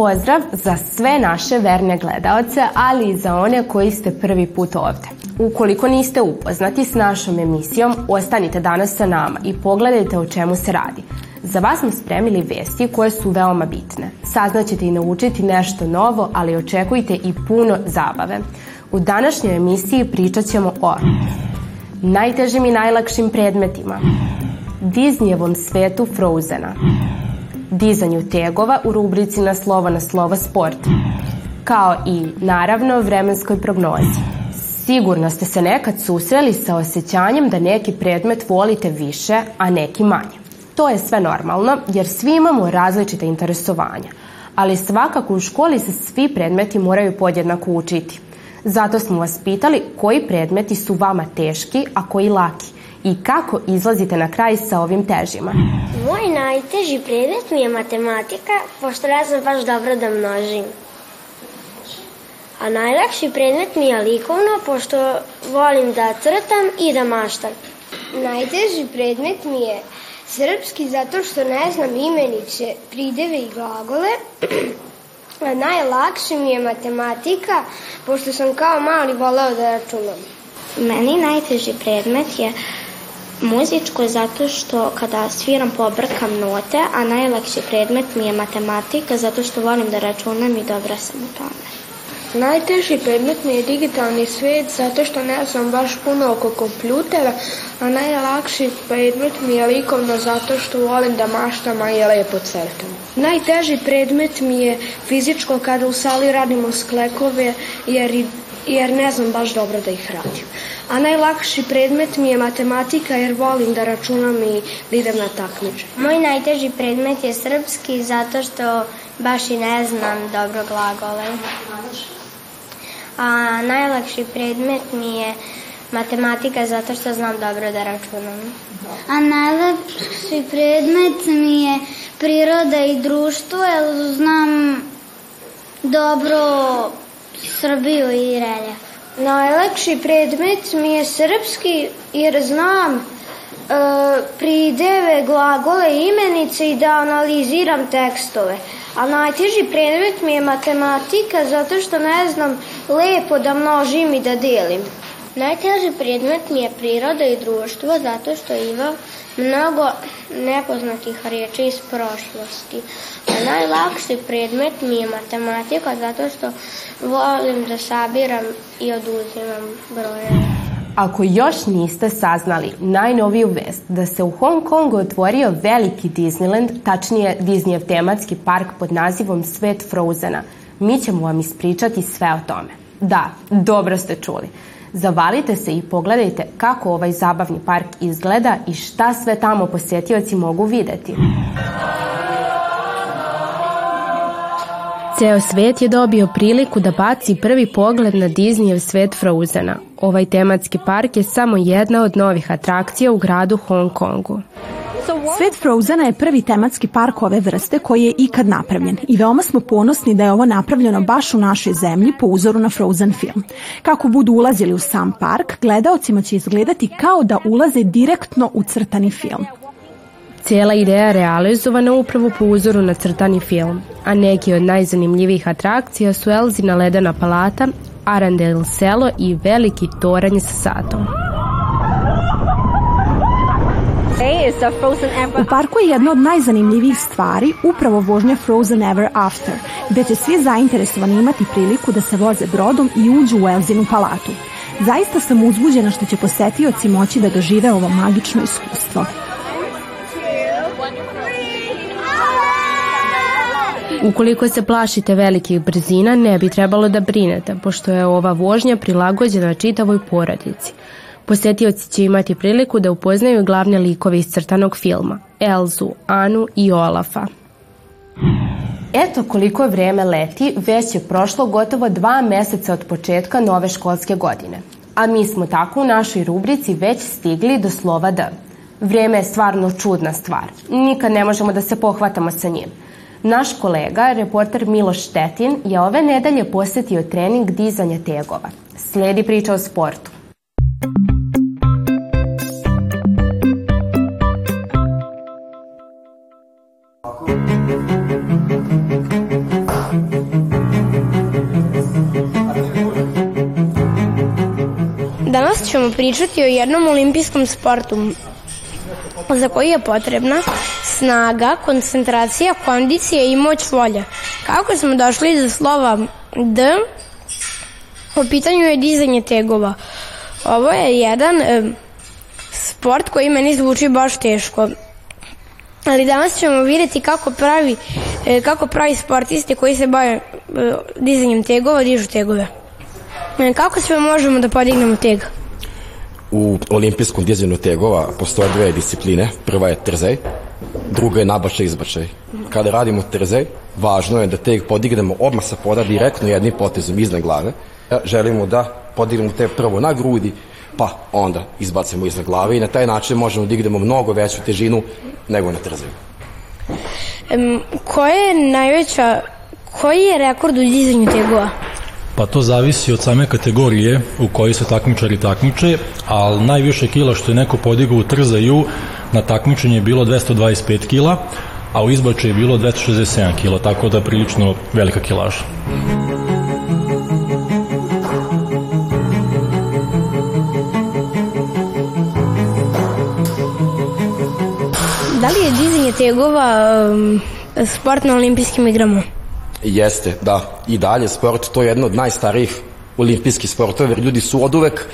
Pozdrav za sve naše verne gledaoce, ali i za one koji ste prvi put ovde. Ukoliko niste upoznati s našom emisijom, ostanite danas sa nama i pogledajte o čemu se radi. Za vas smo spremili vesti koje su veoma bitne. Saznaćete i naučiti nešto novo, ali očekujte i puno zabave. U današnjoj emisiji pričat ćemo o najtežim i najlakšim predmetima, Disneyevom svetu Frozena, dizanju tegova u rubrici na slovo na slovo sport, kao i, naravno, vremenskoj prognozi. Sigurno ste se nekad susreli sa osjećanjem da neki predmet volite više, a neki manje. To je sve normalno, jer svi imamo različite interesovanja, ali svakako u školi se svi predmeti moraju podjednako učiti. Zato smo vas pitali koji predmeti su vama teški, a koji laki i kako izlazite na kraj sa ovim težima. Moj najteži predmet mi je matematika, pošto ne znam baš dobro da množim. A najlakši predmet mi je likovno, pošto volim da crtam i da maštam. Najteži predmet mi je srpski zato što ne znam imenice, prideve i glagole. A najlakši mi je matematika, pošto sam kao mali voleo da računam. Meni najteži predmet je muzičko zato što kada sviram pobrkam note, a najlakši predmet mi je matematika zato što volim da računam i dobra sam u tome. Najteži predmet mi je digitalni svet zato što ne znam baš puno oko kompjutera, a najlakši predmet mi je likovno zato što volim da maštam, je lepo crtam. Najteži predmet mi je fizičko kada u sali radimo sklekove jer, jer ne znam baš dobro da ih radim. A najlakši predmet mi je matematika jer volim da računam i da idem na takmiče. Moj najteži predmet je srpski zato što baš i ne znam dobro glagole. A najlakši predmet mi je matematika zato što znam dobro da računam. A najlakši predmet mi je priroda i društvo jer znam dobro Srbiju i reljef. Najlakši predmet mi je srpski jer znam e, prideve, glagole, imenice i da analiziram tekstove. A najteži predmet mi je matematika zato što ne znam lepo da množim i da delim. Najteži predmet mi je priroda i društvo zato što ima mnogo nepoznatih riječi iz prošlosti. A najlakši predmet mi je matematika zato što volim da sabiram i oduzimam brojeve. Ako još niste saznali najnoviju vest da se u Hong Kongu otvorio veliki Disneyland, tačnije Disneyev tematski park pod nazivom Svet Frozena, mi ćemo vam ispričati sve o tome. Da, dobro ste čuli. Zavalite se i pogledajte kako ovaj zabavni park izgleda i šta sve tamo posjetioci mogu videti. Ceo svet je dobio priliku da baci prvi pogled na Disneyev svet Frozena. Ovaj tematski park je samo jedna od novih atrakcija u gradu Hong Kongu. Svet Frozena je prvi tematski park ove vrste koji je ikad napravljen i veoma smo ponosni da je ovo napravljeno baš u našoj zemlji po uzoru na Frozen film. Kako budu ulazili u sam park, gledaocima će izgledati kao da ulaze direktno u crtani film. Cijela ideja realizovana upravo po uzoru na crtani film, a neki od najzanimljivijih atrakcija su Elzina ledena palata, Arandel selo i veliki toranj sa satom. U parku je jedna od najzanimljivijih stvari upravo vožnja Frozen Ever After, gde će svi zainteresovani imati priliku da se voze brodom i uđu u Elzinu palatu. Zaista sam uzbuđena što će posetioci moći da dožive ovo magično iskustvo. Ukoliko se plašite velikih brzina, ne bi trebalo da brinete, pošto je ova vožnja prilagođena čitavoj porodici. Posetioci će imati priliku da upoznaju glavne likove iz crtanog filma, Elzu, Anu i Olafa. Eto koliko vreme leti, već je prošlo gotovo dva meseca od početka nove školske godine. A mi smo tako u našoj rubrici već stigli do slova D. Vreme je stvarno čudna stvar. Nikad ne možemo da se pohvatamo sa njim. Naš kolega, reporter Miloš Štetin, je ove nedelje posetio trening dizanja tegova. Sledi priča o sportu. Ćemo pričati o jednom olimpijskom sportu za koji je potrebna snaga, koncentracija, kondicija i moć volja. Kako smo došli do slova D, u pitanju je dizanje tegova. Ovo je jedan e, sport koji meni zvuči baš teško. Ali danas ćemo vidjeti kako pravi, e, kako pravi sportisti koji se bave e, dizanjem tegova, dižu tegove. E, kako sve možemo da podignemo teg? U olimpijskom dizanju tegova postoje dve discipline. Prva je trzaj, druga je nabačaj izbačaj. Kada radimo trzaj, važno je da teg podignemo odmah sa poda direktno jednim potezom iznad glave. Želimo da podignemo teg prvo na grudi, pa onda izbacimo iznad glave i na taj način možemo da dignemo mnogo veću težinu nego na trzaju. Um, koja je najveća, koji je rekord u dizanju tegova? Pa to zavisi od same kategorije u kojoj se takmičari takmiče, ali najviše kila što je neko podigao u trzaju na takmičenje je bilo 225 kila, a u izbače je bilo 267 kila, tako da prilično velika kilaža. Da li je dizanje tegova um, sport na olimpijskim igrama? Jeste, da. I dalje sport, to je jedno od najstarijih olimpijskih sportova, jer ljudi su od uvek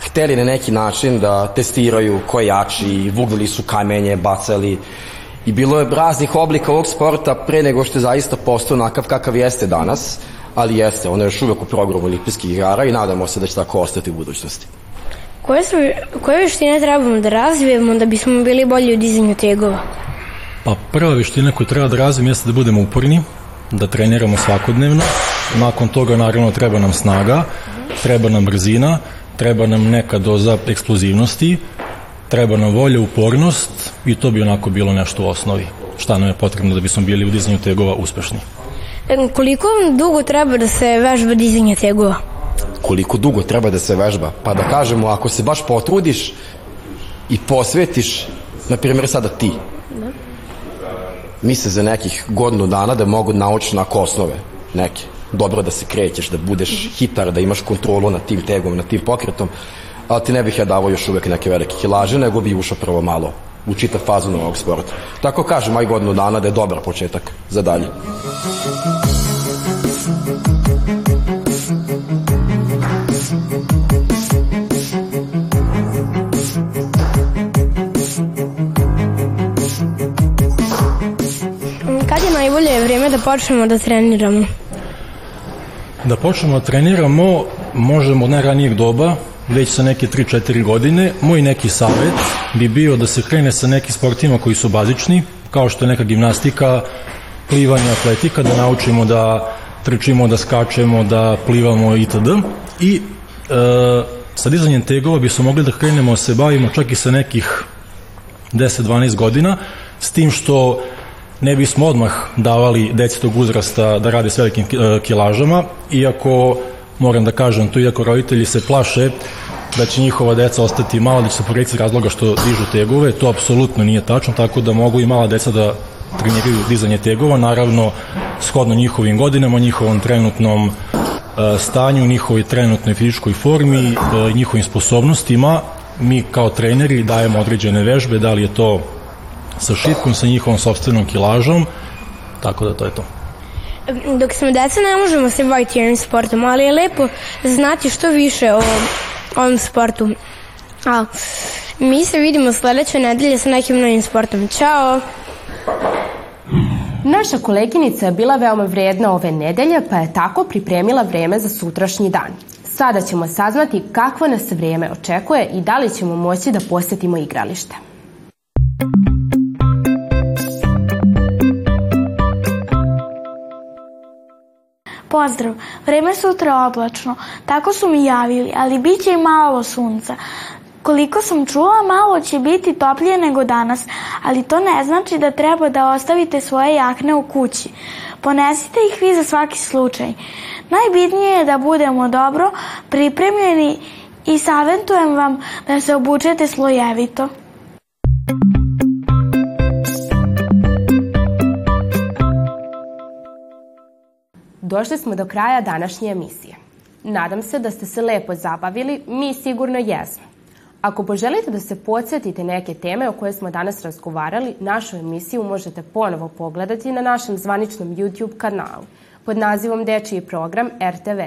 hteli na neki način da testiraju ko je jači, vugli su kamenje, bacali i bilo je raznih oblika ovog sporta pre nego što je zaista postao nakav kakav jeste danas, ali jeste, ono je još uvek u programu olimpijskih igara i nadamo se da će tako ostati u budućnosti. Koje, su, koje veštine trebamo da razvijemo da bismo bili bolji u dizanju tegova? Pa prva veština koju treba da razvijem jeste da budemo uporni, da treniramo svakodnevno. Nakon toga naravno treba nam snaga, treba nam brzina, treba nam neka doza eksplozivnosti, treba nam volja, upornost i to bi onako bilo nešto u osnovi. Šta nam je potrebno da bismo bili u dizanju tegova uspešni. E, koliko dugo treba da se vežba dizanje tegova? Koliko dugo treba da se vežba? Pa da kažemo, ako se baš potrudiš i posvetiš, na primjer sada ti, misle za nekih godinu dana da mogu naučiš na osnove neke. Dobro da se krećeš, da budeš hitar, da imaš kontrolu nad tim tegom, nad tim pokretom, ali ti ne bih ja davao još uvek neke velike kilaže, nego bi ušao prvo malo u čitav fazu novog sporta. Tako kažem, aj godinu dana da je dobar početak za dalje. Vreme da počnemo da treniramo? Da počnemo da treniramo možemo od najranijeg doba, već sa neke 3-4 godine. Moj neki savet bi bio da se krene sa nekim sportima koji su bazični, kao što je neka gimnastika, plivanje, atletika, da naučimo da trčimo, da skačemo, da plivamo itd. I e, sa dizanjem tegova bi smo mogli da krenemo se bavimo čak i sa nekih 10-12 godina, s tim što ne bismo odmah davali deci tog uzrasta da rade s velikim kilažama, iako moram da kažem to, iako roditelji se plaše da će njihova deca ostati mala, da će se porediti razloga što dižu tegove, to apsolutno nije tačno, tako da mogu i mala deca da treniraju dizanje tegova, naravno shodno njihovim godinama, njihovom trenutnom stanju, njihovoj trenutnoj fizičkoj formi, njihovim sposobnostima, mi kao treneri dajemo određene vežbe, da li je to sa šipkom, sa njihovom sobstvenom kilažom, tako da to je to. Dok smo deca ne možemo se baviti ovim sportom, ali je lepo znati što više o ovom sportu. A, mi se vidimo sledeće nedelje sa nekim novim sportom. Ćao! Naša koleginica je bila veoma vredna ove nedelje, pa je tako pripremila vreme za sutrašnji dan. Sada ćemo saznati kakvo nas vreme očekuje i da li ćemo moći da posetimo igralište. Pozdrav, vreme sutra oblačno, tako su mi javili, ali bit će i malo sunca. Koliko sam čula, malo će biti toplije nego danas, ali to ne znači da treba da ostavite svoje jakne u kući. Ponesite ih vi za svaki slučaj. Najbitnije je da budemo dobro pripremljeni i savjetujem vam da se obučete slojevito. Došli smo do kraja današnje emisije. Nadam se da ste se lepo zabavili, mi sigurno jesmo. Ako poželite da se podsjetite neke teme o koje smo danas razgovarali, našu emisiju možete ponovo pogledati na našem zvaničnom YouTube kanalu pod nazivom Dečiji program RTV,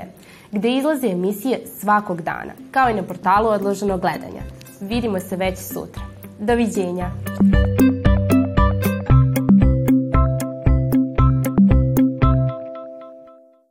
gde izlaze emisije svakog dana, kao i na portalu odloženo gledanja. Vidimo se već sutra. Doviđenja!